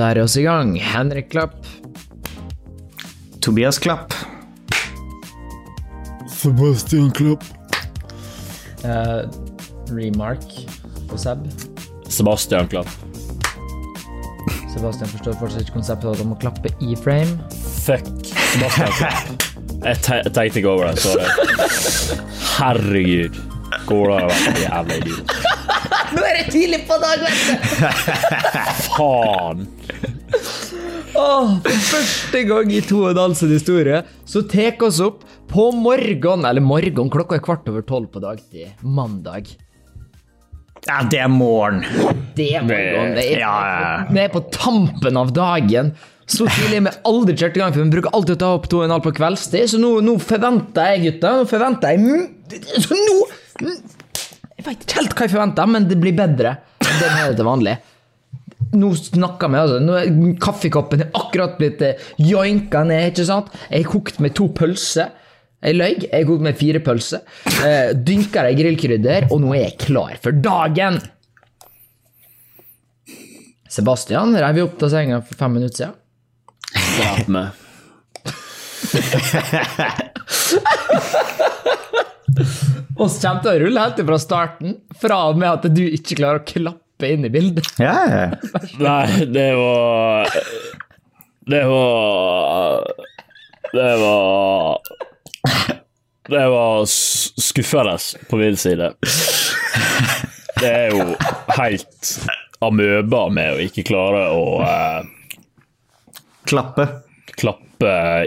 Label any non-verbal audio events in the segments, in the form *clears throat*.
så er det oss i gang. Henrik Klapp. Tobias Klapp. Sebastian Klapp. Uh, remark på Seb. Sebastian Klapp. Sebastian forstår fortsatt ikke konseptet om å klappe i frame. Fuck Sebastian Klapp. Jeg, te jeg tenkte ikke over det, sorry. Herregud. Hvor har jeg vært jævla idiot? Nå er det tidlig på dag, vet du! Faen. Oh, for første gang i to og en halv sin historie så tar vi oss opp på morgen, eller morgen, klokka er kvart over tolv på dagtid, mandag. Ja, det er morgen. Det er morgen. Det er, Ja, ja. Vi er på tampen av dagen. Så tidlig har vi aldri kjørt i gang, for vi bruker alltid å ta opp to og en halv på kveldstid, så nå, nå forventer jeg, gutta, nå forventer jeg Så nå Jeg vet ikke helt hva jeg forventa, men det blir bedre enn det vi til vanlig. Nå snakker vi, altså. Nå er kaffekoppen er akkurat blitt eh, joinka ned, ikke sant? Jeg har kokt med to pølser. Jeg løy. Jeg har kokt med fire pølser. Eh, dynka det i grillkrydder, og nå er jeg klar for dagen. Sebastian reiv opp av senga for fem minutter siden. Drep meg. *laughs* *laughs* Og så kommer til å rulle helt fra starten, fra og med at du ikke klarer å klappe inn i bildet. Ja, ja. Nei, det var Det var Det var Det var skuffende på min side. Det er jo helt amøba med å ikke klare å eh, Klappe. klappe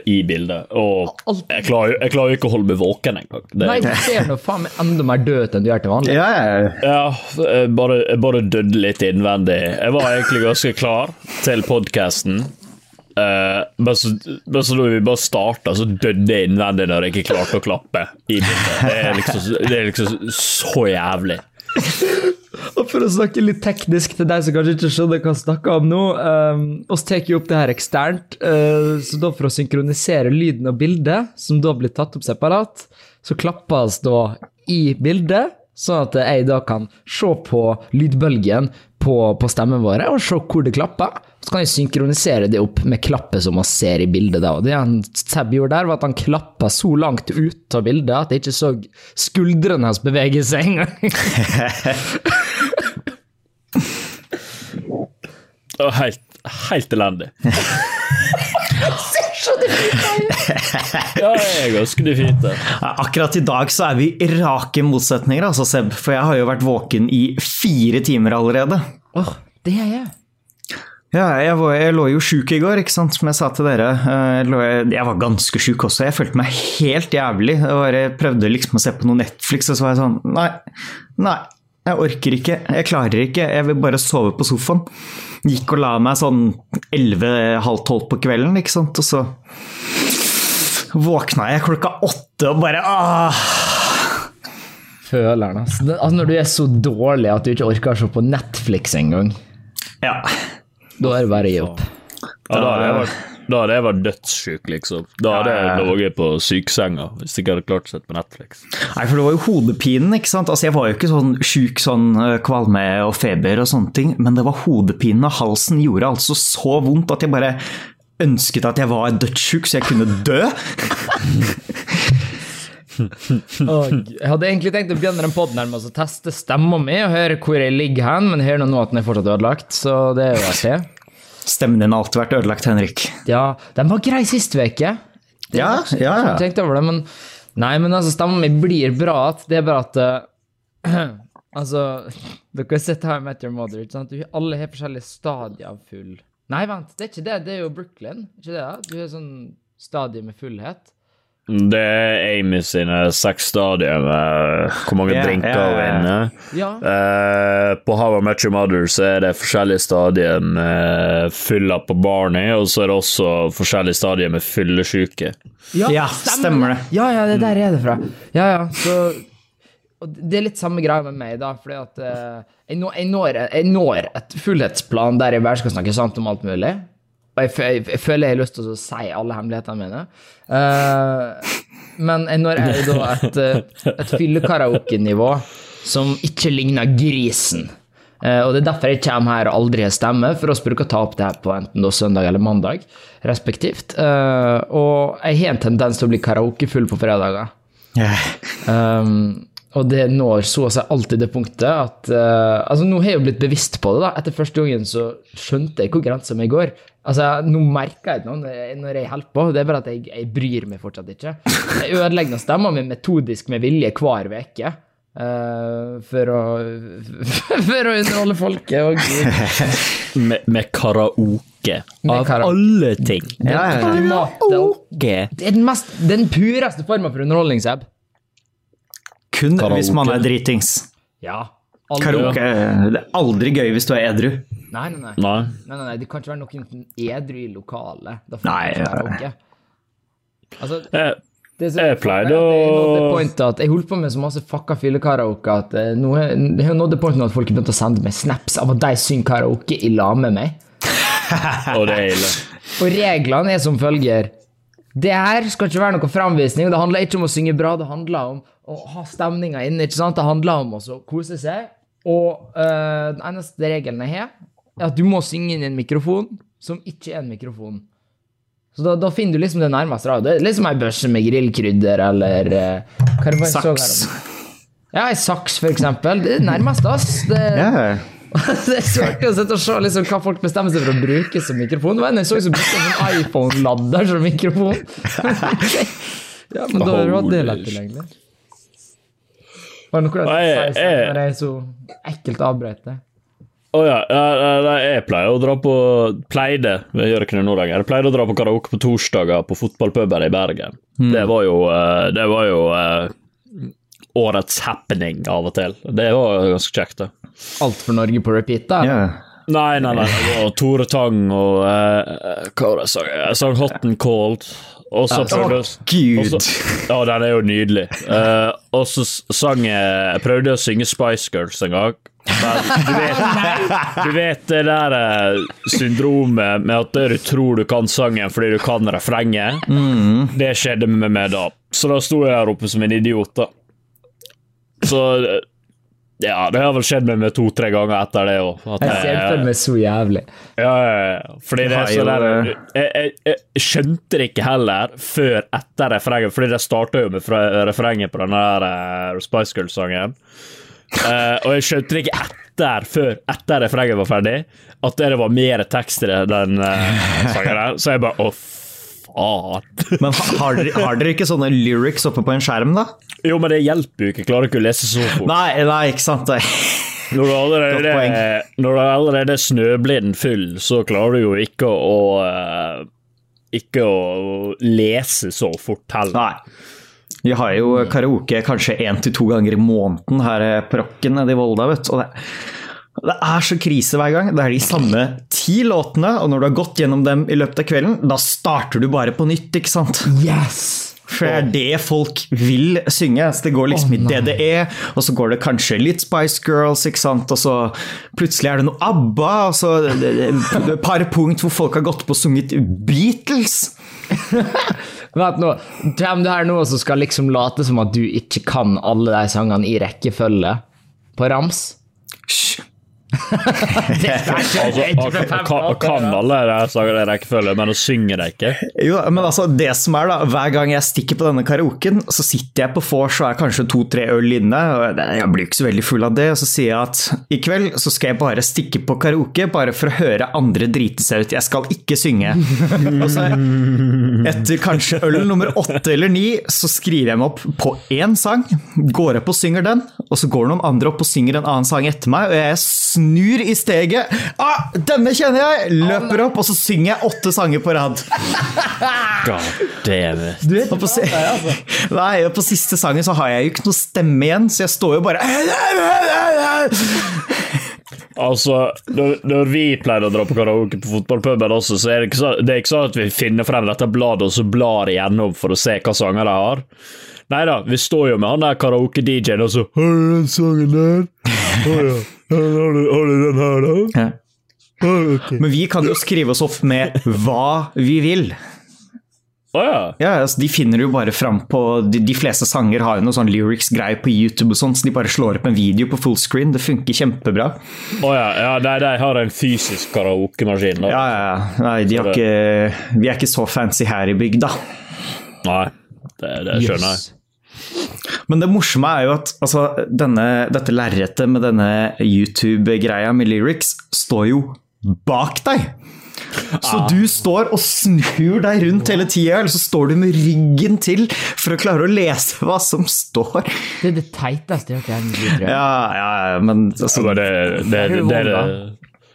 i bildet. Og jeg klarer, jeg klarer ikke å holde meg våken engang. Det- Nei, du ser nå faen meg enda mer død enn du gjør til vanlig. Ja, ja. Ja, jeg bare, jeg bare døde litt innvendig. Jeg var egentlig ganske klar til podkasten. men, så, men så da vi bare starta, så døde jeg innvendig når jeg ikke klarte å klappe i bildet. Det er liksom, det er liksom så jævlig. Og for å snakke litt teknisk til deg som kanskje ikke skjønner hva vi snakker om nå um, oss tar jo opp det her eksternt, uh, så da for å synkronisere lyden og bildet, som da blir tatt opp separat, så klappes da i bildet, sånn at jeg da kan se på lydbølgen på, på stemmen vår, og se hvor det klapper. Så kan jeg synkronisere det opp med klappet som man ser i bildet. da. Og det han Seb gjorde der, var at han klappa så langt ut av bildet at jeg ikke så skuldrene hans bevege seg engang. *laughs* Det var helt, helt elendig. *laughs* Ja, jeg er ganske fint Ja, Akkurat i dag så er vi rake motsetninger, altså, Seb. For jeg har jo vært våken i fire timer allerede. Åh, det er jeg. Ja, jeg, var, jeg lå jo sjuk i går, ikke sant, som jeg sa til dere. Eh, Jeg, lå, jeg var ganske sjuk også, jeg følte meg helt jævlig. Jeg bare prøvde liksom å se på noe Netflix, og så var jeg sånn Nei, nei, jeg orker ikke. Jeg klarer ikke. Jeg vil bare sove på sofaen. Gikk og la meg sånn 11-halv tolv på kvelden, ikke sant, og så våkna jeg klokka åtte og bare ah. Føleren, altså. Altså. Når du er så dårlig at du ikke orker å se på Netflix engang, Ja. Da er det bare å gi opp. Ja, da hadde jeg vært, *laughs* da hadde jeg vært dødssyk, liksom. Da hadde Ja, ja, jeg ligget på sykesenga hvis jeg ikke hadde klart å sette på Netflix. Nei, for det var jo hodepinen, ikke sant. Altså, jeg var jo ikke sånn sjuk, sånn kvalme og feber og sånne ting, men det var hodepinen og halsen gjorde altså så vondt at jeg bare ønsket at jeg var dødssjuk så jeg kunne dø. *laughs* *laughs* Og jeg hadde egentlig tenkt å begynne den podden her med å teste stemma mi og høre hvor jeg ligger hen, men hører nå at den er fortsatt ødelagt, så det er jo artig. Stemmen din har alltid vært ødelagt, Henrik. Ja, den var grei sist uke. Ja, ja, ja. tenkte over det, men Nei, men altså, stemmen min blir bra igjen. Det er bare at eh, *clears throat* Altså, dere har sett How I Met Your Mother, ikke sant? Alle har forskjellige stadier av full Nei, vent, det er ikke det. Det er jo Brooklyn. Ikke det? da? Du har sånn stadie med fullhet. Det er Amy sine seks stadier med hvor mange yeah, drinker ja, hun yeah, vinner. Ja. Uh, på How I Met Your Mother så er det forskjellige stadier med fylla på Barney, og så er det også forskjellige stadier med fyllesyke. Ja, stemmer det. Ja, ja, det der er det fra. Ja, ja, så og Det er litt samme greia med meg, da, fordi at uh, jeg, når, jeg, når, jeg når et fullhetsplan der jeg bare skal snakke sant om alt mulig. Jeg, jeg, jeg føler jeg har lyst til å si alle hemmelighetene mine. Uh, men når jeg da et, eh, et fyllekaraokenivå som ikke ligner grisen. Uh, og Det er derfor jeg kommer her og aldri har stemme, for oss bruker å ta opp det her på enten da søndag eller mandag, respektivt. Uh, og jeg har en tendens til å bli karaokefull på fredager. Um, og det når så å si alltid det punktet at uh, Altså, nå har jeg jo blitt bevisst på det, da. Etter første gangen så skjønte jeg hvor grensa mi går. Altså, nå merker jeg det nå når jeg- når jeg holder på. Det er bare at jeg, jeg bryr meg fortsatt ikke. Jeg ødelegger stemma mi metodisk med vilje hver uke. Uh, for å *laughs* For å underholde folket. Og *laughs* Med, med karaoke. Med Av karaoke. alle ting. Ja, ja, ja. Karaoke. Det er den, mest, den pureste formen for underholdning, Seb. Kun Karaoke. hvis man er dritings. Ja. Aldri. Karaoke det er aldri gøy hvis du er edru. Nei, nei, nei. Nei. Nei, nei, nei, det kan ikke være noen edru i lokalet. Da får Nei, ikke karaoke. Altså, Jeg, det er så Jeg pleide å- Jeg holdt på med så masse fucka fyllekaraoke at eh, nå har jeg har nådd det pointet at folk har begynt å sende meg snaps av at de synger karaoke i lag med meg. *laughs* og det er ille. Og reglene er som følger. Det her skal ikke være noen framvisning. Det handler ikke om å synge bra, det handler om å ha stemninga inne. ikke sant? Det handler om å kose seg. Og uh, den eneste regelen jeg har, er at du må synge inn i en mikrofon som ikke er en mikrofon. Så da, da finner du liksom det nærmeste. Da. Det er liksom ei børse med grillkrydder eller uh, hva det Saks. Ja, ei saks, for eksempel. Det er det nærmeste, ass. Det, yeah. *laughs* det er svært å sitte og se liksom, hva folk bestemmer seg for å bruke som mikrofon. Det var en jeg så som brukte en sånn iPhone-ladder som mikrofon. *laughs* *laughs* ja, men da hatt det lett tilgjengelig. Var det noe du å si når jeg så ekkelt avbrøt det? Å ja, ja, jeg pleier å dra på Pleide, jeg gjør ikke det nå lenger. Jeg pleide å dra på karaoke på torsdager på fotballpuben i Bergen. Det var jo, eh, det var jo eh, årets happening av og til. Det var ganske kjekt, det. Alt for Norge på repeat, da? Yeah. Nei, nei, nei. Det var Tore Tang og uh, Hva var det jeg sang? Jeg sang Hot and Cold. Og så prøvde jeg Gud. den er jo nydelig. Uh, og så sang jeg prøvde å synge Spice Girls en gang. Men du vet, du vet det der eh, syndromet med at du tror du kan sangen fordi du kan refrenget. Det skjedde med meg da. Så da sto jeg her oppe som en idiot, da. Så eh, ja, det har vel skjedd med meg to-tre ganger etter det òg. Jeg ser for meg så jævlig. Ja. Fordi det er så der jeg, jeg, jeg skjønte det ikke heller før etter refrenget, fordi det starta jo med refrenget på den der eh, Spice Girls-sangen. Uh, og jeg skjønte det ikke etter, før etter refrenget var ferdig, at det var mer tekst i den uh, sangen der. Så jeg bare å, faen. Men har dere, har dere ikke sånne lyrics oppe på en skjerm, da? Jo, men det hjelper jo ikke. Klarer ikke å lese så fort. Nei, nei, ikke sant. det. Når du allerede, når du allerede er snøblind full, så klarer du jo ikke å eh, Ikke å lese så fort heller. nei. Vi har jo karaoke kanskje én til to ganger i måneden her på Rocken nede i Volda, vet du. Og det, det er så krise hver gang. Det er de samme ti låtene, og når du har gått gjennom dem i løpet av kvelden, da starter du bare på nytt, ikke sant? Yes! For det er det folk vil synge. Så det går liksom oh, i. DDE, og så går det kanskje litt Spice Girls, ikke sant? og så plutselig er det noe ABBA, og så et par punkt hvor folk har gått på og sunget Beatles. *laughs* Vet nå, Kommer du her nå og skal liksom late som at du ikke kan alle de sangene i rekkefølge på rams? Hysj. Altså, kan, alle de sangene i rekkefølge, men å synge det ikke. Jo, men altså, det som er da, hver gang jeg stikker på denne karaoken, så sitter jeg på vors og er kanskje to-tre øl inne, og jeg blir ikke så veldig full av det, og så sier jeg at i kveld så skal jeg bare stikke på karaoke, bare for å høre andre drite seg ut. Jeg skal ikke synge. Og så etter kanskje øl nummer åtte eller ni, så skriver jeg meg opp på én sang, går opp og synger den, og så går noen andre opp og synger en annen sang etter meg, og jeg snur i steget. Ah, denne kjenner jeg! Løper opp, og så synger jeg åtte sanger på rad. *laughs* God damn it. Du vet Og på, si altså. *laughs* Nei, og på siste sangen så har jeg jo ikke noe stemme igjen, så jeg står jo bare *laughs* Altså, når, når vi pleide å dra på karaoke på fotballpuben også, så er det ikke, så, det er ikke sånn at vi finner frem dette bladet og så blar igjennom for å se hva sanger de har. Nei da, vi står jo med han der karaoke-DJ-en og så Har du den sangen der? Oh, ja. Har du, har du den her, da? Ja. Okay. Men vi kan jo skrive oss opp med hva vi vil. Å ja. Ja, altså, De finner jo bare fram på De, de fleste sanger har jo noe sånn lyrics-greier på YouTube, og sånt, så de bare slår opp en video på fullscreen. Det funker kjempebra. Å ja. ja de, de har en fysisk karaokemaskin, da. Ja, ja, ja. Nei, de har ikke, vi er ikke så fancy her i bygda. Nei, det, det skjønner jeg. Men det morsomme er jo at altså, denne, dette lerretet med denne YouTube-greia med lyrics står jo bak deg. Så Ah. du står og snur deg rundt hele tida, eller så står du med ryggen til for å klare å lese hva som står. Det er det teiteste jeg har hørt. Ja, ja, ja, men altså, det, det, det, det, det,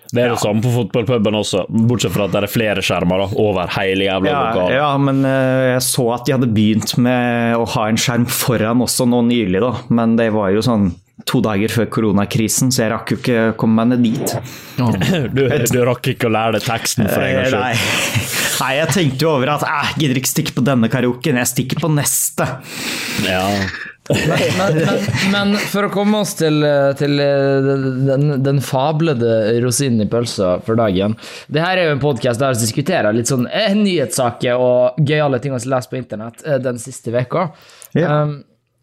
det er det samme på fotballpuben også, bortsett fra at det er flere skjermer da, over hele jævla ja, ja, men uh, jeg så at de hadde begynt med å ha en skjerm foran også nå nylig, da. Men det var jo sånn to dager før koronakrisen, så jeg rakk jo ikke komme meg ned dit. *laughs* Du, du rakk ikke å lære deg teksten for en gangs skyld? Nei. *laughs* Nei, jeg tenkte jo over at jeg gidder ikke stikke på denne karaoken, jeg stikker på neste. Ja. Men, men, men, men for å komme oss til, til den, den fablede rosinen i pølsa for dagen Det her er jo en podkast der vi diskuterer litt sånn eh, nyhetssaker og gøyale ting vi har lest på internett eh, den siste veka. Ja. Um,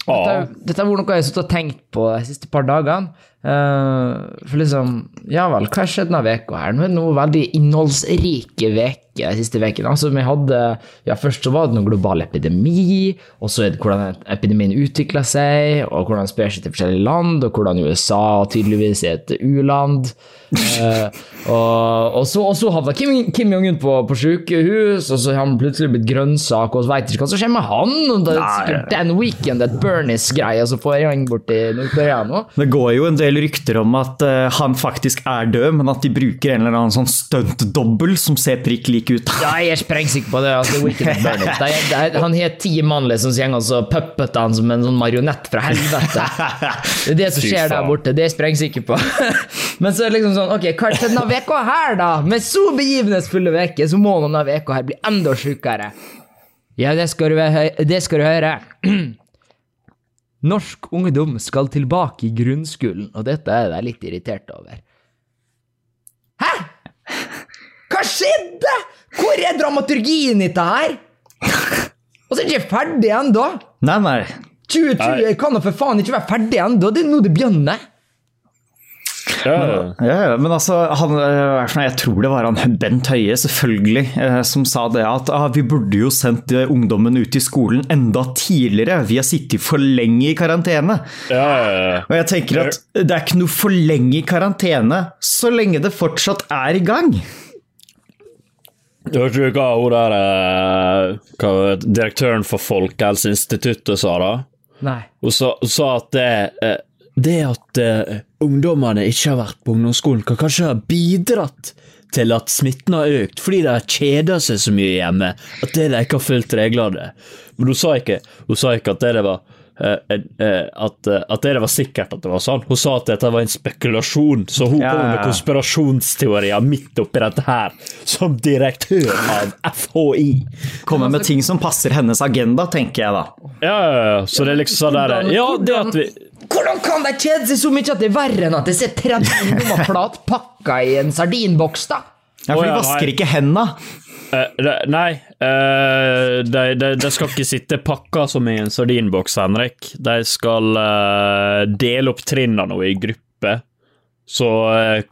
dette, dette har vært noe jeg har tenkt på de siste par dagene. Eh, for liksom Ja vel, hva har skjedd denne veka her? Nå er det noen veldig innholdsrike veker de siste ukene. Altså, vi hadde Ja, først så var det noen global epidemi, og så er det hvordan epidemien utvikla seg, og hvordan den sprer seg til forskjellige land, og hvordan USA tydeligvis er et u-land. Uh, og, og så, og så havna Kim, Kim Jong-un på, på sykehus, og så har han plutselig blitt grønnsak, og så veit ikke hva som skjer med han. Og det er sikkert den weekend, et Bernice-greie som får gjeng borti Nord-Korea nå. Det går jo en del rykter om at eh, han faktisk er død, men at de bruker en eller annen sånn stuntdobbel som ser prikk lik ut. Ja, jeg er sprengsikker på det. Altså, Det er, det er, han har ti mann liksom, som går og så puppeter han som en sånn marionett fra helvete. Det er det som *laughs* skjer der borte, det er jeg sprengsikker på. *laughs* Men så er det liksom sånn, ok, hva er det denne uka her da? Med så begivenhetsfulle uker, så må denne uka her bli enda sjukere. Ja, det skal du, det skal du høre. *clears throat* Norsk ungdom skal tilbake i grunnskolen, og dette er jeg litt irritert over. Hæ? Hva skjedde? Hvor er dramaturgien i dette her? Og så er det ikke ferdig ennå. Nei, nei. 2020 kan da for faen ikke være ferdig ennå. Det er nå det begynner. Ja. Ja, men altså, han, eh, jeg tror det var han Bent Høie, selvfølgelig, eh, som sa det at ah, vi burde jo sendt eh, ungdommen ut i skolen enda tidligere. Vi har sittet for lenge i karantene. Ja, ja, ja. Og jeg tenker at det er ikke noe for lenge i karantene så lenge det fortsatt er i gang. Du hørte du hva hun der hva, Direktøren for Folkehelseinstituttet sa da? Nei. Hun sa, hun sa at det, eh, det at uh, ungdommene ikke har vært på ungdomsskolen, kan kanskje ha bidratt til at smitten har økt, fordi de har kjeda seg så mye hjemme at det de ikke har fulgt reglene. Men hun sa ikke, hun sa ikke at det, det var eh, eh, at, at det var sikkert at det var sånn. Hun sa at dette var en spekulasjon, så hun Ja, kom med konspirasjonsteorier midt oppi dette her, som direktør av FHI. Kommer med ting som passer hennes agenda, tenker jeg da. Ja, ja, ja. Så det er liksom sånn der Ja, det at vi Hvordan kan de kjede seg så mye at det er verre enn at det ser 30 nummerplat *laughs* flatpakka i en sardinboks, da? Ja, for de vasker ikke henda. Uh, det- nei, uh, de, de, de skal ikke sitte pakka som i en sardinboks, Henrik. De skal uh, dele opp trinnene i grupper. Så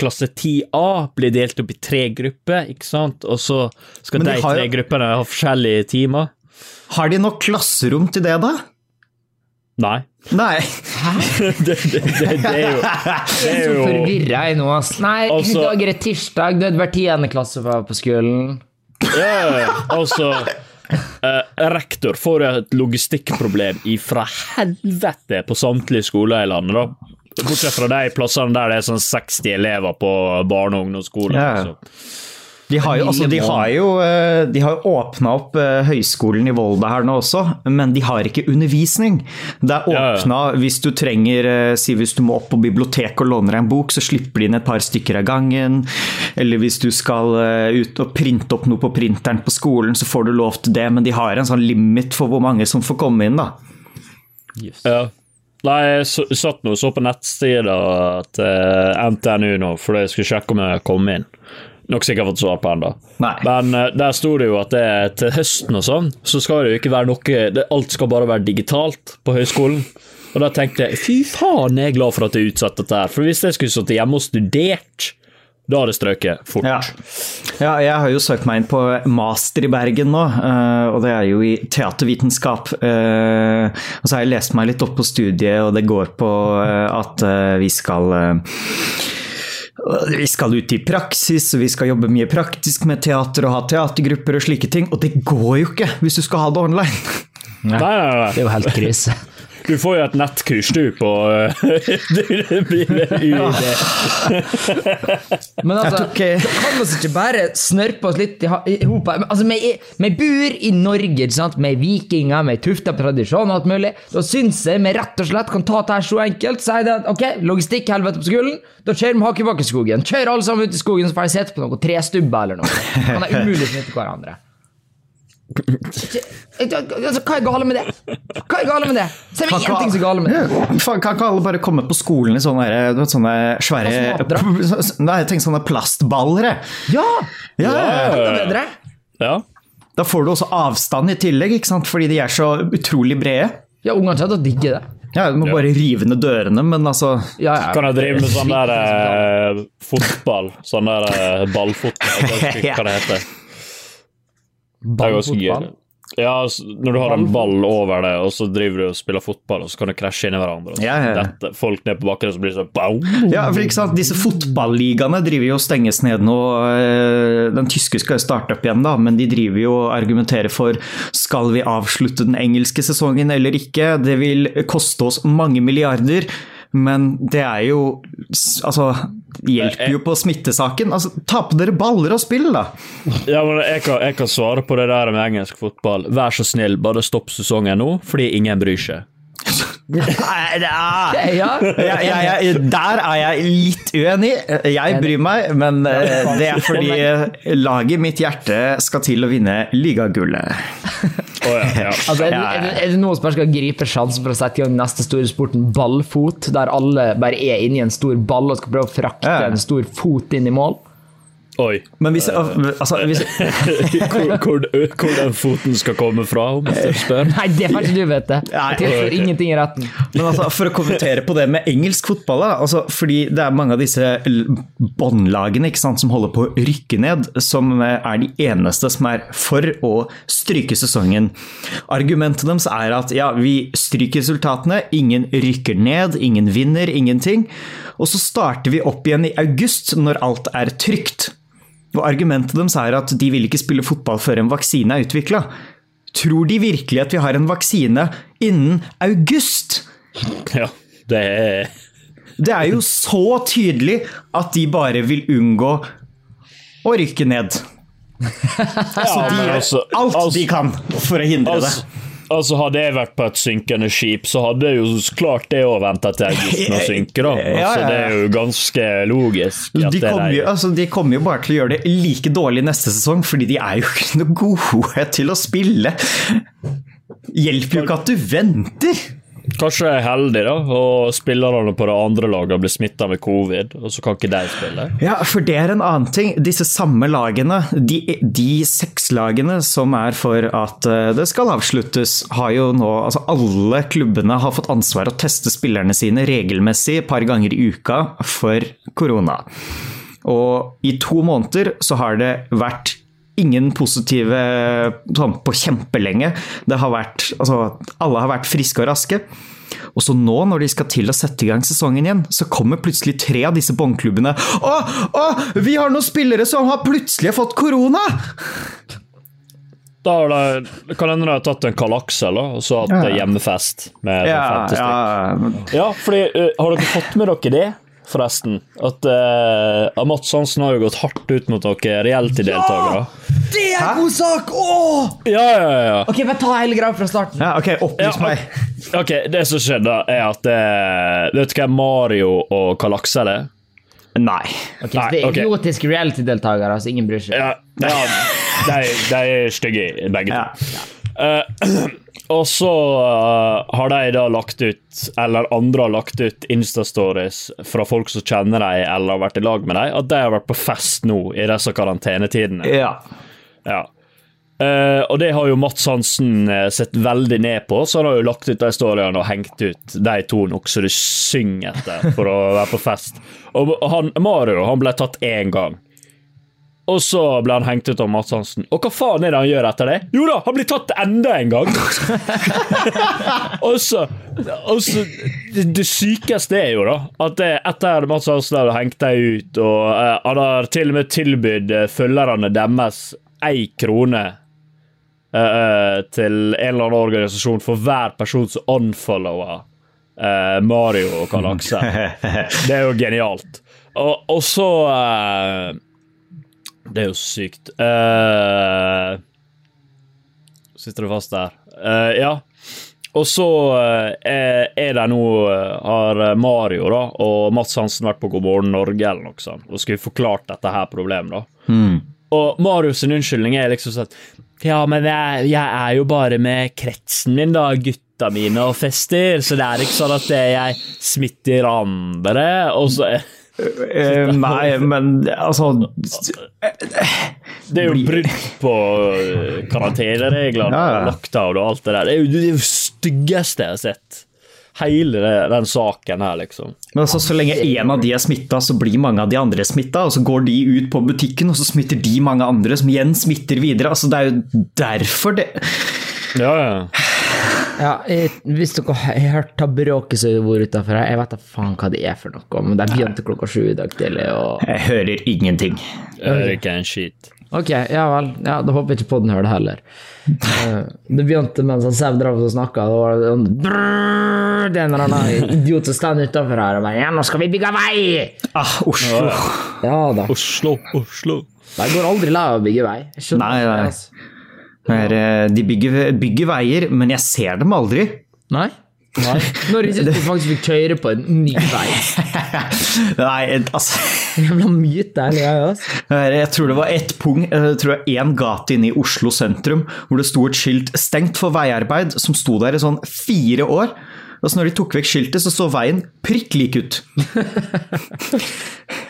klasse 10A blir delt opp i tre grupper, ikke sant? Og så skal de, de har tre jo- gruppene ha forskjellige timer. Har de nok klasserom til det, da? Nei. Nei. *laughs* det, det, det, det er jo Det er Så jo forvirra jeg nå, ass. Nei, i Altså- dag er det tirsdag, det hadde vært tiende klasse var på skolen. Ja, altså eh, Rektor får jo et logistikkproblem ifra helvete på samtlige skoler i landet, da. Bortsett fra de plassene der det er sånn 60 elever på barne- og ungdomsskolen. Ja. så. De har jo, altså, de har jo, eh, de har jo åpna opp eh, høyskolen i Volda her nå også, men de har ikke undervisning. Det er Ja, ja. hvis du trenger eh, Si hvis du må opp på biblioteket og låner deg en bok, så slipper de inn et par stykker av gangen. Eller hvis du skal eh, ut og printe opp noe på printeren på skolen, så får du lov til det, men de har en sånn limit for hvor mange som får komme inn, da. Ja. Nei, jeg satt nå og så på nettsida til NTNU nå, fordi jeg skulle sjekke om jeg kom inn. Nok sikkert fått svar på ennå. Men uh, der sto det jo at det er til høsten og sånn, så skal det jo ikke være noe det, Alt skal bare være digitalt på høyskolen. Og da tenkte jeg fy faen, jeg er glad for at det er utsatt dette her. For hvis jeg skulle sittet hjemme og studert, da hadde det strøket fort. Ja. ja, jeg har jo søkt meg inn på master i Bergen nå, eh, og det er jo i teatervitenskap. Eh, Og så har jeg lest meg litt opp på studiet, og det går på at vi skal vi skal ut i praksis, vi skal jobbe mye praktisk med teater og ha teatergrupper og slike ting. Og det går jo ikke hvis du skal ha det online. Nei, nei, nei. Det er jo helt krise. Du får jo et nettkurs, du, på eh, *laughs* Det blir det UiD. Men altså, okay. kan vi ikke bare snørpe oss litt i hop? Altså, vi, vi bor i Norge, ikke sant? Vi er vikinger, vi er tufta på tradisjon og alt mulig. Da syns jeg vi rett og slett kan ta dette her så enkelt. Si det at ok, logistikkhelvete på skolen, da kjører vi Hakkebakkeskogen. Kjør alle sammen ut i skogen, så får jeg sette på noen trestubber eller noe. Kan det umulig smitte hverandre. Altså, hva er gale med det? Hva er gale med det? Se meg én ting som er gale med det. Faen, kan ikke alle bare komme på skolen i sånne, der, du vet, sånne svære? *laughs* Nei, tenk sånne plastballer. jeg. Ja! Ja, ja, ja. Ja. Da får du også avstand i tillegg, ikke sant? fordi de er så utrolig brede. Ja, ungene kommer til å digge det. Ja, Du må bare rive ned dørene, men altså Ja, ja. Kan jeg drive med sånn der eh, fotball? Sånn der eh, ballfotball? *laughs* Hva det heter. Ballfotball. Ja, når du har en ball over det, og så driver du og spiller fotball, og så kan du krasje inn i hverandre. Ja, ja, ja. Dette, folk ned på bakken, og så blir det sånn boom. Ja, for ikke sant, Disse fotballigaene driver jo og stenges ned nå. eh, Den tyske skal jo starte opp igjen, da, men de driver jo og argumenterer for skal vi avslutte den engelske sesongen eller ikke. Det vil koste oss mange milliarder. Men det er jo Altså, hjelper jo på smittesaken. Altså, Ta på dere baller og spill, da! Ja, men jeg kan, jeg kan svare på det der med engelsk fotball. Vær så snill, bare stopp sesongen nå, fordi ingen bryr seg. *laughs* Nei, *laughs* Ja. jeg, jeg, der er jeg litt uenig. Jeg bryr meg, men eh, det er fordi eh, laget mitt hjerte skal til å vinne ligagullet. *laughs* Oh, ja, ja. Altså, er, det, er, det, er det noen som bare skal gripe sjansen for å sette i gang neste store sporten, ballfot, der alle bare er inni en stor ball og skal prøve å frakte Ja. en stor fot inn i mål? Oi. Men hvis, altså, hvis *laughs* Hvor, hvor, hvor den foten skal komme fra, om jeg spør. Nei, det får ikke du vite. Det tilfører ingenting i retten. Men altså, for å kommentere på det med engelsk fotball, da, altså, fordi det er mange av disse båndlagene som holder på å rykke ned, som eh, er de eneste som er for å stryke sesongen. Argumentet deres er at ja, vi stryker resultatene, ingen rykker ned, ingen vinner, ingenting. Og så starter vi opp igjen i august, når alt er trygt. Og argumentet deres er at de vil ikke spille fotball før en vaksine er utvikla. Tror de virkelig at vi har en vaksine innen august? Ja, det er Det er jo så tydelig at de bare vil unngå å rykke ned. Så de gjør altså- alt altså- de kan for å hindre det. Altså, altså Hadde jeg vært på et synkende skip, så hadde jeg jo klart det å vente til august med å synke. da. *laughs* Ja, ja, Altså, ja. Det er jo ganske logisk. at De kommer, jo, altså, de kommer jo bare til å gjøre det like dårlig neste sesong, fordi de er jo *laughs* ikke noe gode til å spille. Hjelper jo ikke at du venter. Kanskje jeg er heldig, da, og spillerne på det andre laget blir smitta med covid, og så kan ikke de spille. Ja, for det er en annen ting. Disse samme lagene, de, de seks lagene som er for at eh, det skal avsluttes, har jo nå Altså alle klubbene har fått ansvar å teste spillerne sine regelmessig et par ganger i uka for korona. Og i to måneder så har det vært ingen positive sånn på kjempelenge. Det har vært Altså, alle har vært friske og raske. Og så nå, når de skal til å sette i gang sesongen igjen, så kommer plutselig tre av disse båndklubbene Å, å, vi har noen spillere som har plutselig fått korona! Da har de, kan hende de har tatt en Karl Aksel og så hatt Ja. hjemmefest med Ja, 50 ja, Ja, fordi eh, Har dere fått med dere det, forresten? At uh, Mats Hansen har jo gått hardt ut mot dere reality-deltakere. Det er en god sak! Åh! Ja, ja, ja. ja. Ok, bare ta hele greia fra starten. ja, ok, opplys Ja, meg. Ok, Det som skjedde, er at uh, Vet du hvem Mario og Karl Aksel er? Nei. Ok, så Nei, det er idiotiske reality-deltakere, så ingen bryr seg. Ja, ja de, de er stygge, begge to. Ja. Eh, *clears throat* og så uh, har de da lagt ut, eller andre har lagt ut Insta-stories fra folk som kjenner dem eller har vært i lag med dem, at de har vært på fest nå i disse karantenetidene. Ja. Ja. Uh, og det har jo Mats Hansen eh, sett veldig ned på, så han har jo lagt ut de storyene og hengt ut de to nok så det synger etter for å være på fest. Og han, Mario han ble tatt én gang. Og så ble han hengt ut av Mats Hansen. Og hva faen er det han gjør etter det? Jo da, han blir tatt enda en gang! *laughs* og så, og så det, det sykeste er jo da at det, etter Mats Hansen hadde hengt deg ut, og eh, han har til og med tilbudt eh, følgerne deres én krone eh, til en eller annen organisasjon for hver person som unfollower eh, Mario og Karl Aksel. *laughs* Det er jo genialt. Og, og så eh, Det er jo sykt. Uh, sitter du fast der? Uh, ja. Og så eh, er det nå Har Mario da og Mats Hansen vært på God morgen Norge eller noe sånt og skulle forklart dette her problemet. da. Og Marius sin unnskyldning er liksom sånn Ja, men jeg, jeg er jo bare med kretsen min, da. Gutta mine og fester. Så det er ikke sånn at jeg smitter andre. Og så nei, men altså Det er jo brudd på eh, karantenereglene Ja, ja. lockdown og alt det der. Det er jo det styggeste jeg har sett. Hele den saken her, liksom. Men altså, Så lenge en av de er smitta, så blir mange av de andre smitta. Og så går de ut på butikken, og så smitter de mange andre, som igjen smitter videre. Altså, Det er jo derfor det Ja, ja. Ja, jeg, hvis dere har hørt ta bråket som har vært utafor her, jeg vet da faen hva det er for noe, men det begynte klokka sju i dag tidlig, og Jeg hører ingenting. Jeg hører ikke en skit. Ok, ja vel. Ja, da håper jeg ikke podden hører det heller. Eh, det begynte mens han Sev drev og snakka. Det var sånn brrrr, Det er en eller annen idiot som står utafor her og bare Ja, nå skal vi bygge vei! Ah, Oslo. Ja da. Oslo, Oslo. De går aldri lei av å bygge vei. Jeg skjønner Nei, nei. det, altså. Det er, eh, De bygger, bygger veier, men jeg ser dem aldri. Nei? Nei. Når ikke du faktisk vil kjøre på en ny vei. *laughs* Nei, altså *laughs* Jævla myte, ærlig jeg, altså. Jeg tror det var ett punkt, jeg tror det én gate inne i Oslo sentrum hvor det sto et skilt 'stengt for veiarbeid', som sto der i sånn fire år. Og så når de tok vekk skiltet, så så veien prikk lik ut. *laughs*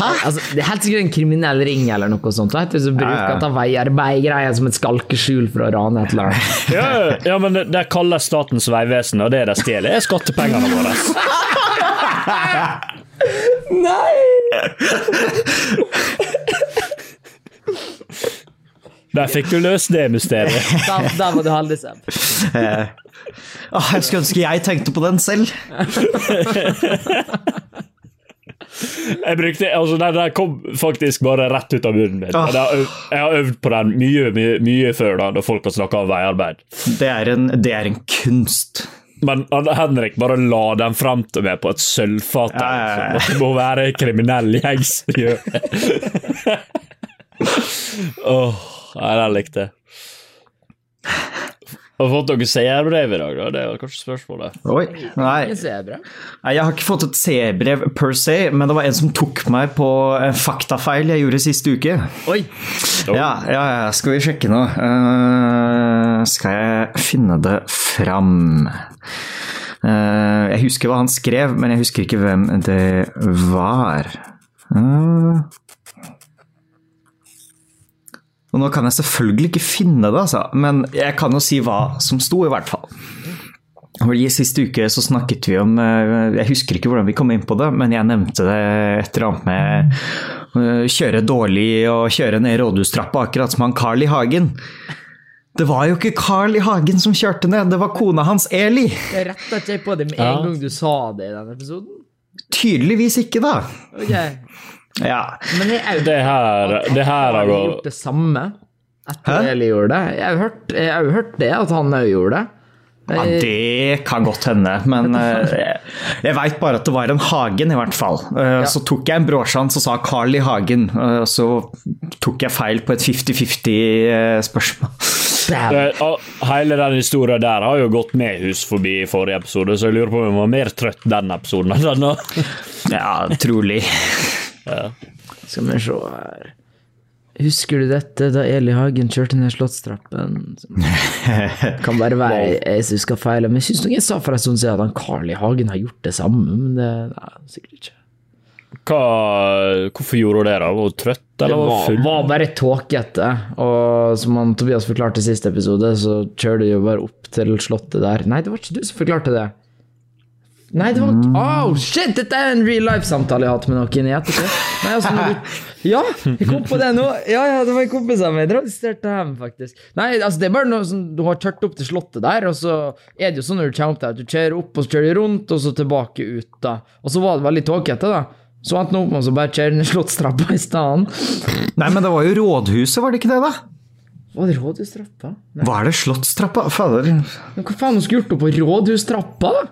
Altså, det er helt sikkert en kriminell ring eller noe sånt. Vet du, som bruker Ja, veiarbeid-greia som et skalkeskjul for å rane et eller annet. Ja, *laughs* ja, ja, men det, det kalles Statens vegvesen, og det de stjeler, er skattepengene våre. Nei! Der fikk du løst det mysteriet. Der, der var du heldig, Seb. selv. jeg skulle ønske jeg tenkte på den selv. *laughs* Jeg brukte, altså Den der kom faktisk bare rett ut av munnen min. Ah. Jeg har, øvd, jeg har øvd på den mye, mye, mye før da, når folk har snakka om veiarbeid. Det er en, det er en kunst. Men Henrik bare la den frem til meg på et sølvfat. Ja, ja, ja. Det må være kriminell gjengs. *laughs* Åh, nei, den likte jeg. Har du fått noen seerbrev i dag, da? Det er kanskje spørsmålet. Oi, nei. Nei, Jeg har ikke fått et seerbrev per se, men det var en som tok meg på en faktafeil jeg gjorde siste uke. Oi! Ja, ja, ja, skal vi sjekke nå. Uh, skal jeg finne det fram? Uh, jeg husker hva han skrev, men jeg husker ikke hvem det var. Eh. Og nå kan jeg selvfølgelig ikke finne det, altså, men jeg kan jo si hva som sto, i hvert fall. I siste uke så snakket vi om eh, Jeg husker ikke hvordan vi kom inn på det, men jeg nevnte det et eller annet med eh, kjøre dårlig og kjøre ned rådhustrappa, akkurat som han Carl I. Hagen. Det var jo ikke Carl I. Hagen som kjørte ned, det var kona hans Eli. Jeg retta ikke på det med Ja. en gang du sa det i den episoden. Tydeligvis ikke, da. Ok, Ja. Men jeg jeg, Det her, det her har gått gjort det samme etter? Eli gjorde det. Jeg har jo hørt, jeg har hørt det, at han òg gjorde det. ja, det kan godt hende, men eh, jeg, jeg veit bare at det var en Hagen, i hvert fall. Eh, Så tok jeg en brorsan som sa Carl I. Hagen, eh, så tok jeg feil på et 50-50-spørsmål. Bam. Ah, Hele den historien der har jo gått med hus forbi i forrige episode, så jeg lurer på om jeg var mer trøtt den episoden enn denne. Ja, trolig. Skal vi se her Husker du dette da Eli Hagen kjørte ned Slottstrappen? *laughs* Kan bare være jeg som husker feil, men jeg syns jeg sa for en stund siden at han Carl I. Hagen har gjort det samme, men det nei, sikkert ikke. Hva, hvorfor gjorde hun det? da? Var hun trøtt, Det eller var var, full? var bare tåkete, og som han Tobias forklarte i siste episode, så kjører du jo bare opp til slottet der. Nei, det var ikke du som forklarte det. Nei, det var Oh, shit! Dette er en real life-samtale jeg har hatt med noen i ettertid. Nei, altså, du... Ja, jeg kom på det nå. Ja, ja, det var en kompis av meg. Jeg tradusterte hjem, faktisk. Nei, altså, det er bare noe som du har kjørt opp til slottet der, og så er det jo sånn når du kommer opp der, at du kjører opp, og så kjører du rundt, og så tilbake ut, da. Og så var det veldig tåkete, da. Så endte han opp med å bare kjøre ned Slottstrappa i stedet. Nei, men det var jo rådhuset, var det ikke det, da? Var det rådhustrappa? Var det Slottstrappa? Fader. Men hva faen skulle gjort opp på rådhustrappa, da?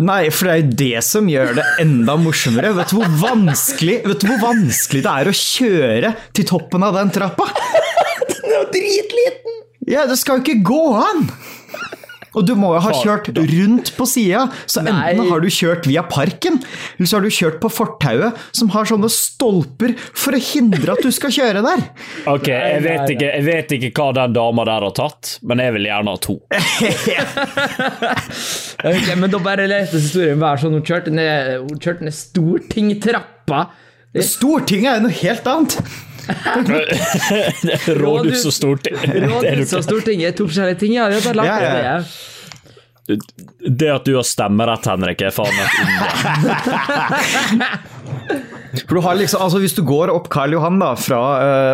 Nei, for det er jo det som gjør det enda morsommere. Vet du hvor vanskelig, vet du hvor vanskelig det er å kjøre til toppen av den trappa? *laughs* Den er jo dritliten! Ja, det skal jo ikke gå an! Og du må jo ha kjørt rundt på sida, så enten Nei. har du kjørt via parken, eller så har du kjørt på fortauet, som har sånne stolper for å hindre at du skal kjøre der. *laughs* Ok, jeg vet, ikke, jeg vet ikke hva den dama der har tatt, men jeg vil gjerne ha to. *laughs* Ok, men da bare leste historien hver sånn. Hun kjørte ned, hun kjørte ned Stortingtrappa. Stortinget er noe helt annet. Rådhus og Stortinget. Rådhus og Stortinget er to forskjellige ting. Ja, det, er langt, Ja, ja. det. Det at du har stemmerett, Henrik, er faen meg. *laughs* For du har liksom, altså Hvis du går opp Karl Johan da, fra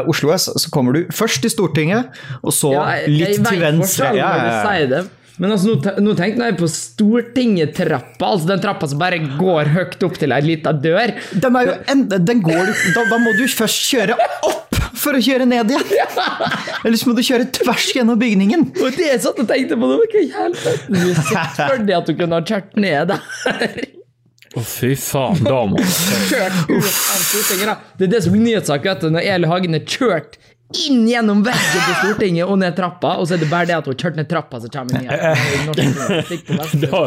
uh, Oslo S, så kommer du først til Stortinget, og så Ja, jeg, litt til venstre. Ja, ja, ja. Men altså, nå, nå tenkte jeg på Stortinget-trappa, altså den trappa som bare går høyt opp til ei lita dør. Den, er jo enda, den går, da, da må du først kjøre opp for å kjøre ned igjen. Ja. Ellers må du kjøre tvers gjennom bygningen. Og det jeg satt og tenkte på, det ikke i helvete Du deg at du kunne ha kjørt ned der. Å, fy faen, da må kjørt ut av Stortinget. da. Det er det som blir nyhetssak, vet du, når Eli Hagen er kjørt inn gjennom veggen til Stortinget og ned trappa, og så er det bare det at hun har kjørt ned trappa, så kommer hun *laughs* på vest. Da,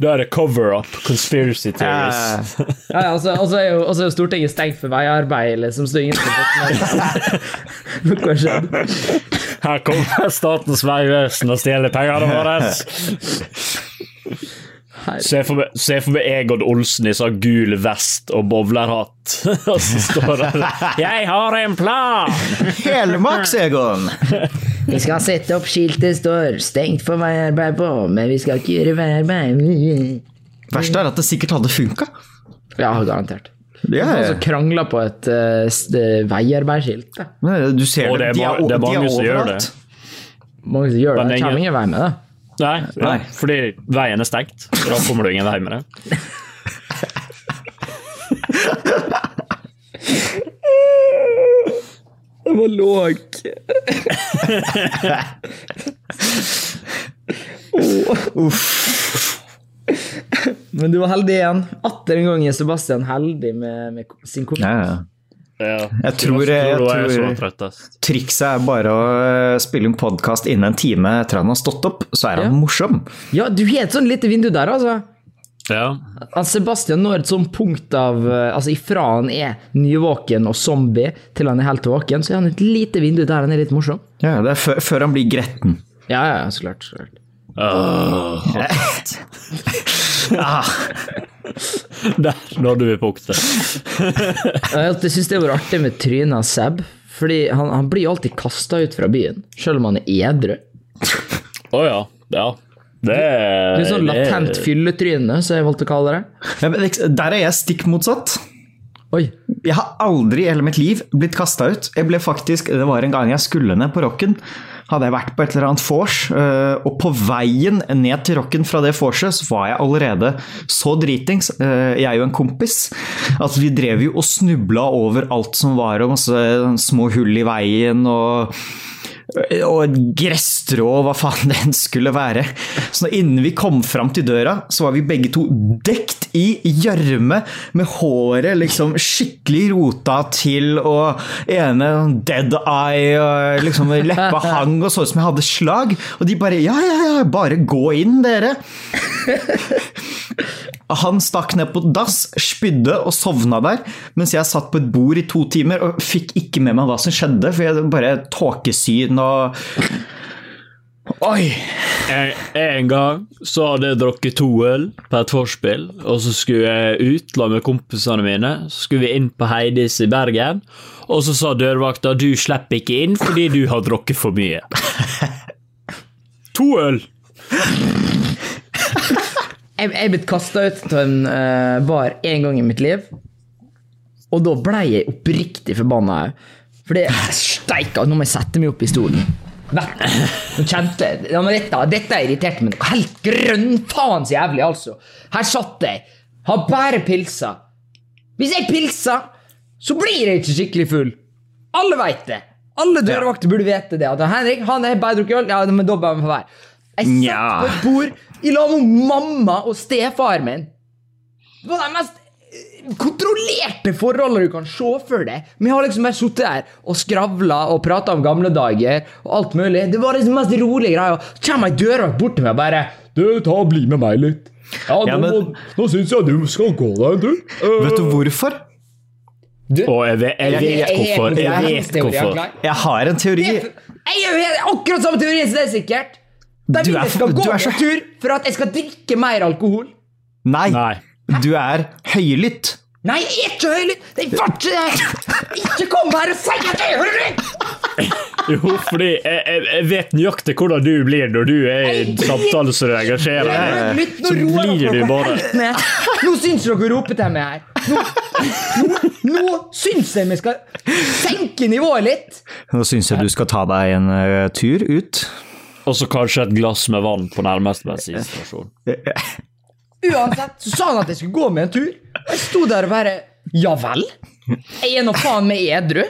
da er det cover-up, conspiracy theories. Ja, ja, og så- er jo og så er Stortinget stengt for veiarbeid, liksom, så ingen Hva *laughs* har skjedd? Her kommer Statens vegvesen og stjeler pengene våre. *laughs* Se for meg, se for meg Egon Olsen i sånn gul vest og bowlerhatt, *laughs* og så står det 'Jeg har en plan'! Helmaks, Egon! Vi skal sette opp skilt det står 'stengt for veiarbeid' på, men vi skal ikke gjøre veiarbeid. Verst er at det sikkert hadde funka. Ja, garantert. De har altså krangla på et uh, veiarbeidsskilt. Du ser Og det er de er, det er de mange som gjør det. Mange som gjør det. Det kommer ingen vei med det. Nei, ja, Nei. fordi veien er stengt. Da kommer du ingen vei med det. Det var låg. *laughs* Men du var heldig igjen. Atter en gang er Sebastian heldig med, med sin kompis. Ja, ja. Ja. Jeg tror- jeg tror- Trikset er bare å eh, spille en podkast innen en time etter han har stått opp, så er han Ja. morsom. Ja, du har et sånn lite vindu der, altså. Ja. Sebastian når et sånt punkt av eh, Altså ifra han er nyvåken og zombie til han er helt våken, så er han et lite vindu der han er litt morsom. Ja, det er før, før han blir gretten. Ja, ja, så klart. Så klart. *laughs* *laughs* Ah, *laughs* Der nådde vi punktet. Jeg syns det har vært artig med trynet av Seb, fordi han, han blir jo alltid kasta ut fra byen, selv om han er edru. Å ja. Ja. Det er Det er sånn det latent fylletryne, som jeg valgte å kalle det. ja, men Der er jeg stikk motsatt. Oi. Jeg har aldri i hele mitt liv blitt kasta ut. Jeg ble faktisk, Det var en gang jeg skulle ned på rocken. Hadde jeg vært på et eller annet vors, øh, og på veien ned til rocken fra det vorset, så var jeg allerede så dritings, jeg jeg og en kompis, at vi drev jo og snubla over alt som var, og masse små hull i veien, og og et gresstrå, hva faen den skulle være. Så innen vi kom fram til døra, så var vi begge to dekt i gjørme, med håret liksom skikkelig rota til, og ene dead eye, og liksom leppa *laughs* hang og så ut som jeg hadde slag. Og de bare ja, ja, ja, bare gå inn, dere. Han stakk ned på dass, spydde og sovna der, mens jeg satt på et bord i to timer og fikk ikke med meg hva som skjedde, for jeg bare tåkesyn og Oi! En, en gang så hadde jeg drukket to øl på et vorspiel, og så skulle jeg ut la med kompisene mine. Så skulle vi inn på Heidis i Bergen, og så sa dørvakta du slipper ikke inn fordi du har drukket for mye. *laughs* To øl! Jeg er blitt kasta ut av en uh, bar én gang i mitt liv. Og da ble jeg oppriktig forbanna. Fordi Steika, nå må jeg sette meg opp i stolen. Nå kjente jeg ja, dette, dette irriterte meg noe helt grønnfaens jævlig, altså. Her satt jeg, har bare pilsa. Hvis jeg pilser, så blir jeg ikke skikkelig full. Alle veit det. Alle dørvakter burde vite det. At Henrik han er bare drukket øl, ja, men da bør han få være. Jeg satt Nja. på et bord i lag med mamma og stefaren min. Det var de mest eh, kontrollerte forholdene du kan se for deg. Vi har liksom bare sittet der og skravla og prata om gamle dager og alt mulig. Det var liksom mest rolige greia. Så kommer ei dørvakt bort til meg og bare Du, ta og bli med meg litt. Ja, Ja, nå, men- nå syns jeg du skal gå deg en tur. Eh, Vet du hvorfor? du, Og jeg vet, jeg vet hvorfor. Jeg vet hvorfor. Jeg har en teori. Jeg er jo helt, akkurat samme teori som deg, sikkert. De Du er jeg skal gå du er på tur for at jeg skal drikke mer alkohol. Nei, Nei. du er høylytt. Nei, jeg er ikke høylytt! Det er ikke det! Ikke kom her og si at jeg er høylytt! *laughs* Jo, fordi jeg, jeg, jeg vet nøyaktig hvordan du blir når du er i en samtale som du engasjerer er deg. Så blir du bare. Nå syns dere roper til meg her. Nå, nå, nå syns jeg vi skal senke nivået litt. Nå syns jeg du skal ta deg en uh, tur ut. Og så kanskje et glass med vann på nærmeste bensinstasjon. Uansett så sa han at jeg skulle gå med en tur. Og jeg sto der og bare Ja vel? Jeg er nå faen meg edru.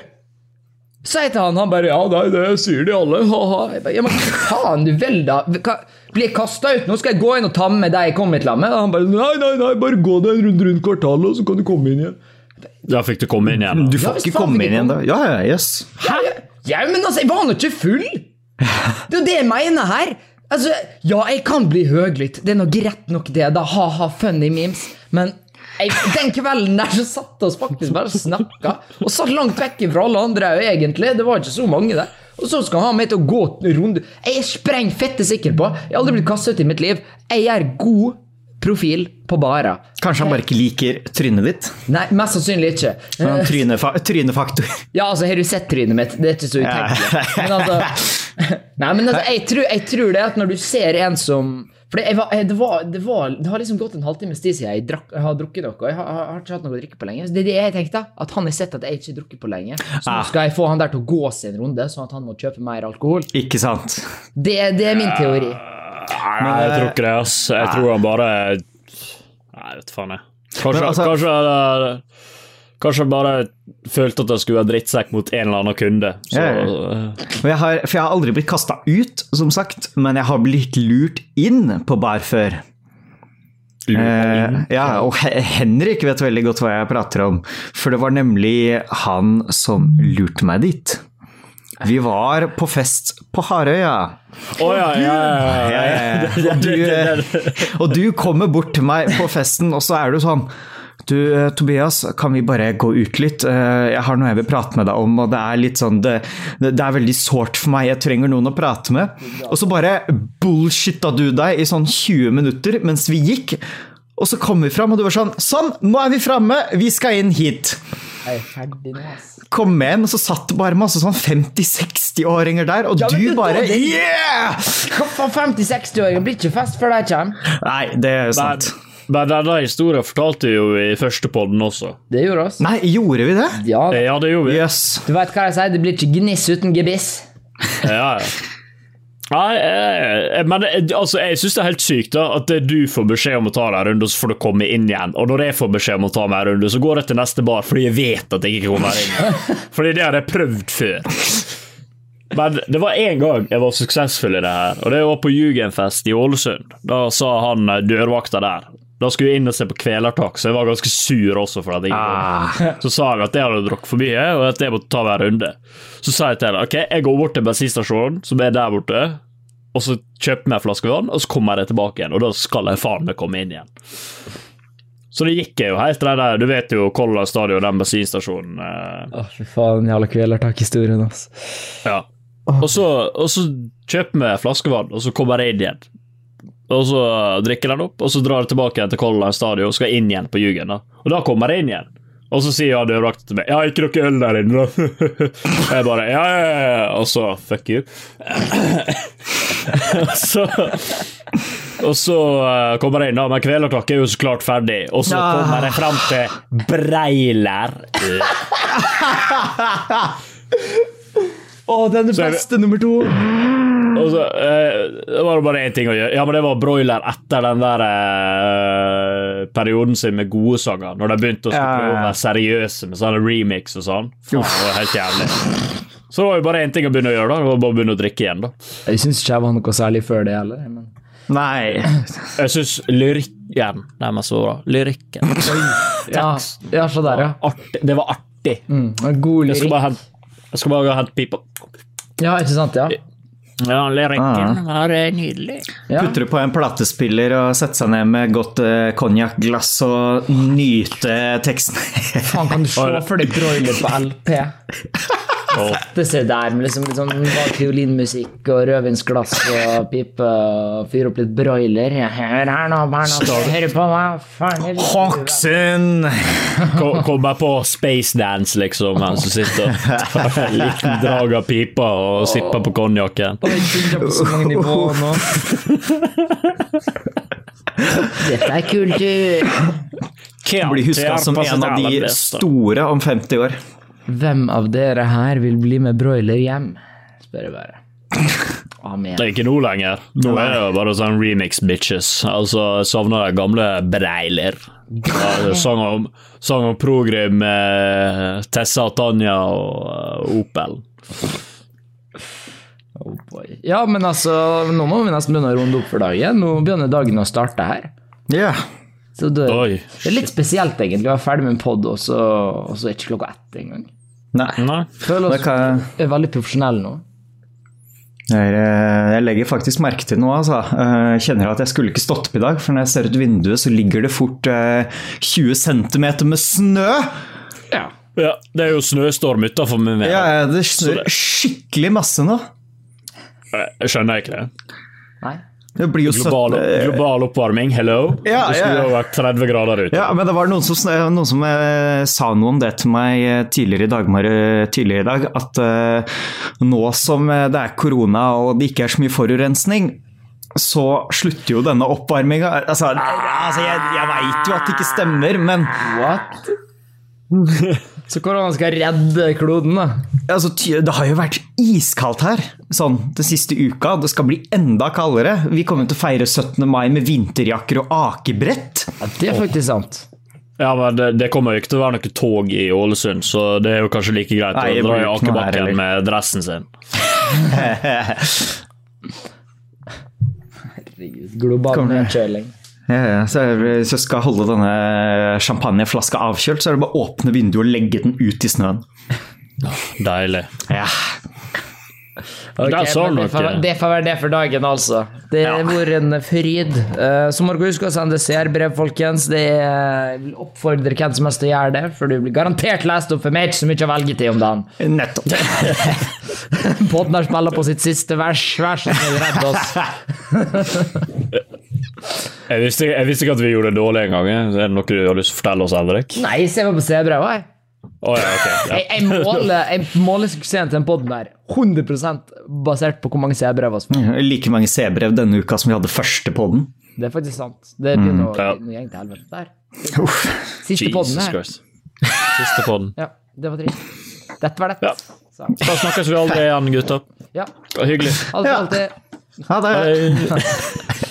Så jeg til han, han bare Ja, nei, det sier de alle. Ha-ha. Ja, men faen, du vel da? Hva, blir jeg kasta ut? Nå skal jeg gå inn og ta med deg jeg kom hit med. Og han bare Nei, nei, nei, bare gå deg en runde rundt kvartalet, og så kan du komme inn igjen. Da fikk du komme inn igjen. Du Ja, får ja, ikke komme inn igjen da. Ja, ja, yes. Ja, ja, men altså, jeg var nå ikke full! Det er jo det jeg mener her. Altså, Ja, jeg kan bli høglytt. Det er nå greit nok, det. da, Ha-ha, funny memes. Men jeg, den kvelden der så satt oss faktisk bare og snakka. Og satt langt vekk fra alle andre òg, egentlig. Det var ikke så mange der. Og så skal han ha meg til å gå runde. Jeg er spreng fette sikker på Jeg har aldri blitt kastet ut i mitt liv. Jeg gjør god profil på bara. Kanskje han bare ikke liker trynet ditt. Nei, mest sannsynlig ikke. Trynefa trynefaktor. Ja, altså, har du sett trynet mitt? Det er ikke så utenkelig. Men altså, *laughs* *laughs* nei, men altså, jeg tror, jeg tror det at når du ser en som For det, jeg var, det, var, det, var, det har liksom gått en halvtimes tid siden jeg, drakk, jeg har drukket noe. og Jeg har, har ikke hatt noe å drikke på lenge. Så det er det jeg tenkte. At han har sett at jeg ikke har drukket på lenge. Så nå Ah. skal jeg få han der til å gå seg en runde, sånn at han må kjøpe mer alkohol. Ikke sant? Det, det er min teori. Nei, jeg tror ikke det, ass. Jeg tror han bare Nei, vet faen, jeg. Kanskje, Men altså- kanskje Kanskje bare følte at jeg skulle være drittsekk mot en eller annen kunde. Så, Ja, ja. Jeg har, for jeg har aldri blitt kasta ut, som sagt, men jeg har blitt lurt inn på bar før. Eh, ja, og Henrik vet veldig godt hva jeg prater om, for det var nemlig han som lurte meg dit. Vi var på fest på Harøya. Å ja, ja, ja, ja. Ja, Og, du, og du kommer bort til meg på festen, og så er du sånn du, eh, Tobias, kan vi bare gå ut litt? Eh, Jeg har noe jeg vil prate med deg om, og det er litt sånn Det, det er veldig sårt for meg, jeg trenger noen å prate med. Og så bare bullshitta du deg i sånn 20 minutter mens vi gikk, og så kom vi fram, og du var sånn Sånn, nå er vi framme, vi skal inn hit. Jeg er ferdig nå, ass. Kom med og så satt det bare masse sånn 50-60-åringer der, og Ja, du du, bare det- Yeah! Hva faen, 50-60-åringer blir ikke fest før de kommer. Nei, det er Men, sant. Men denne historien fortalte vi jo i første podden også. Det gjorde oss. Nei, gjorde vi det? Ja, Ja, det gjorde vi. Yes. Du vet hva jeg sier? Det blir ikke gniss uten gebiss. Ja, ja. Nei, eh, men eh, altså, jeg syns det er helt sykt da, at du får beskjed om å ta deg en runde, så får du komme inn igjen. Og når jeg får beskjed om å ta meg en runde, så går jeg til neste bar fordi jeg vet at jeg ikke kommer inn. *laughs* Fordi det har jeg prøvd før. Men det var én gang jeg var suksessfull i det her, og det var på Jugendfest i Ålesund. Da sa han eh, dørvakta der Da skulle jeg inn og se på Kvelertak, så jeg var ganske sur også for jeg ikke. Så sa jeg at jeg hadde drukket for mye, og at jeg måtte ta hver runde. Så sa jeg til henne ok, jeg går bort til bensinstasjonen, som er der borte, og så kjøper jeg en flaske vann, og så kommer jeg tilbake igjen, og da skal jeg faen meg komme inn igjen. Så det gikk jo helt til det der Du vet jo Color Stadion, den bensinstasjonen. eh, Å, fy faen, jævla kvelertak-historien, altså. Ja. Og så, og så kjøper vi flaskevann, og så kommer jeg inn igjen. Og så drikker den opp, og så drar jeg tilbake til Color Line Stadion og skal inn igjen på Jugen. da. Og da kommer jeg inn igjen. Og så sier han dørvakten til meg Ja, ikke noe øl der inne, da. *laughs* Jeg bare Ja, ja, ja. Og så fuck you. *laughs* Og så og så eh, kommer jeg inn, da, men Kvelertak er jo så klart ferdig. Og så Ja. kommer jeg fram til Breiler. *laughs* Å, den er det- beste nummer to! Og så eh, det var det bare én ting å gjøre. Ja, men det var broiler etter den der eh, perioden sin med gode sanger. Når de begynte å skulle Ja, være seriøse med sånne remix og sånn. Faen, det var helt jævlig. Så det var jo bare én ting å begynne å gjøre, da. Det var bare å begynne å drikke igjen, da. Jeg syns ikke jeg var noe særlig før det heller. Men... Nei. *laughs* Jeg syns lyrikken nærmest så bra. Lyrikken. Ja, ja, så der, ja. Artig. Det var artig. Mm, god lyrikk. jeg skal bare hente pipa. Ja, ikke sant? Ja. Ja, lyrikken Ah. var eh, nydelig. ja. Putter på en platespiller og setter seg ned med godt uh, og nyte teksten. Faen, kan du *laughs* se for deg broiler på LP? *laughs* Og seg der med liksom litt sånn fiolinmusikk og rødvinsglass og pipe og fyre opp litt broiler. Hør her nå, barna, hør på meg. Hoxen! Kommer på space dance, liksom, mens du sitter og tar en liten drag av pipa og sipper på konjakken. Dette er kultur. Blir huska som en av de store om 50 år. Hvem av dere her vil bli med broiler hjem? Spør jeg bare. *laughs* Amen. Det er ikke nå lenger. Nå er det jo bare sånn remix bitches. Altså, jeg savner de gamle breiler. Ja, sang om, sang om Progrim med Tessa Tanja og eh, Opel. Oh boy. Ja, men altså, nå må vi nesten begynne å runde opp for dagen. Nå begynner dagen å starte her. Ja. Så det, Oi. det er litt spesielt, egentlig, å være ferdig med en pod, og så og så er ikke klokka ett engang. Nei. Nei. Føler Det oss kan, er veldig profesjonelle nå. jeg, eh, jeg legger faktisk merke til noe, altså. Eh, Jeg kjenner at jeg skulle ikke stått opp i dag, for når jeg ser ut vinduet, så ligger det fort eh, 20 cm med snø! Ja. Ja, det er jo snøstorm utafor meg. Ja, det snør skikkelig masse nå. Jeg skjønner ikke det. Nei. Det blir jo Global, global oppvarming, hello. Ja, det skulle ja. jo vært 30 grader ute. Ja, men det var noen som, noen som eh, sa noe om det til meg eh, tidligere i dag, tidligere i dag, at eh, nå som eh, det er korona og det ikke er så mye forurensning, så slutter jo denne oppvarminga. Altså, altså, jeg, jeg veit jo at det ikke stemmer, men What? *laughs* Så korona skal redde kloden, da? altså, det har jo vært iskaldt her sånn den siste uka. Det skal bli enda kaldere. Vi kommer til å feire 17. mai med vinterjakker og akebrett. Ja, det er faktisk sant. Ja, men det, det kommer jo ikke til å være noe tog i Ålesund, så det er jo kanskje like greit Nei, å dra i akebakken med dressen sin. *laughs* Herregud. Global nedkjøling. Ja, ja. Så hvis jeg skal holde denne champagneflaska avkjølt, så er det bare å åpne vinduet og legge den ut i snøen. Deilig. Ja. Okay, det, får, det får være det for dagen, altså. Det har vært en fryd. Eh, Så må dere huske å sende CR-brev, folkens. Det oppfordrer hvem som helst til å gjøre det, for du blir garantert lest opp, for meg er ikke så mye å velge til om dagen. Nettopp. *laughs* Podden spiller på sitt siste vers. Vær så snill, redd oss. *laughs* Jeg visste, jeg visste ikke at vi gjorde det dårlig en gang. Er det noe du har lyst til å fortelle oss, Henrik? Nei, se meg på CR-brevet, jeg. Å ja, ok. Ja. Jeg, jeg, måler, jeg måler suksessen til den poden der 100 basert på hvor mange CR-brev vi får. Like mange C-brev denne uka som vi hadde første podden. Det er faktisk sant. Det begynner å Ja. noe gjeng til helvete der. Uff. Siste podden her. Christ. Siste podden. Ja, det var trist. Dette var det. Ja. Så, Da snakkes vi aldri igjen, gutter. ja. Det var hyggelig. Alt, Ja. alltid. Ha det. Hei. *laughs*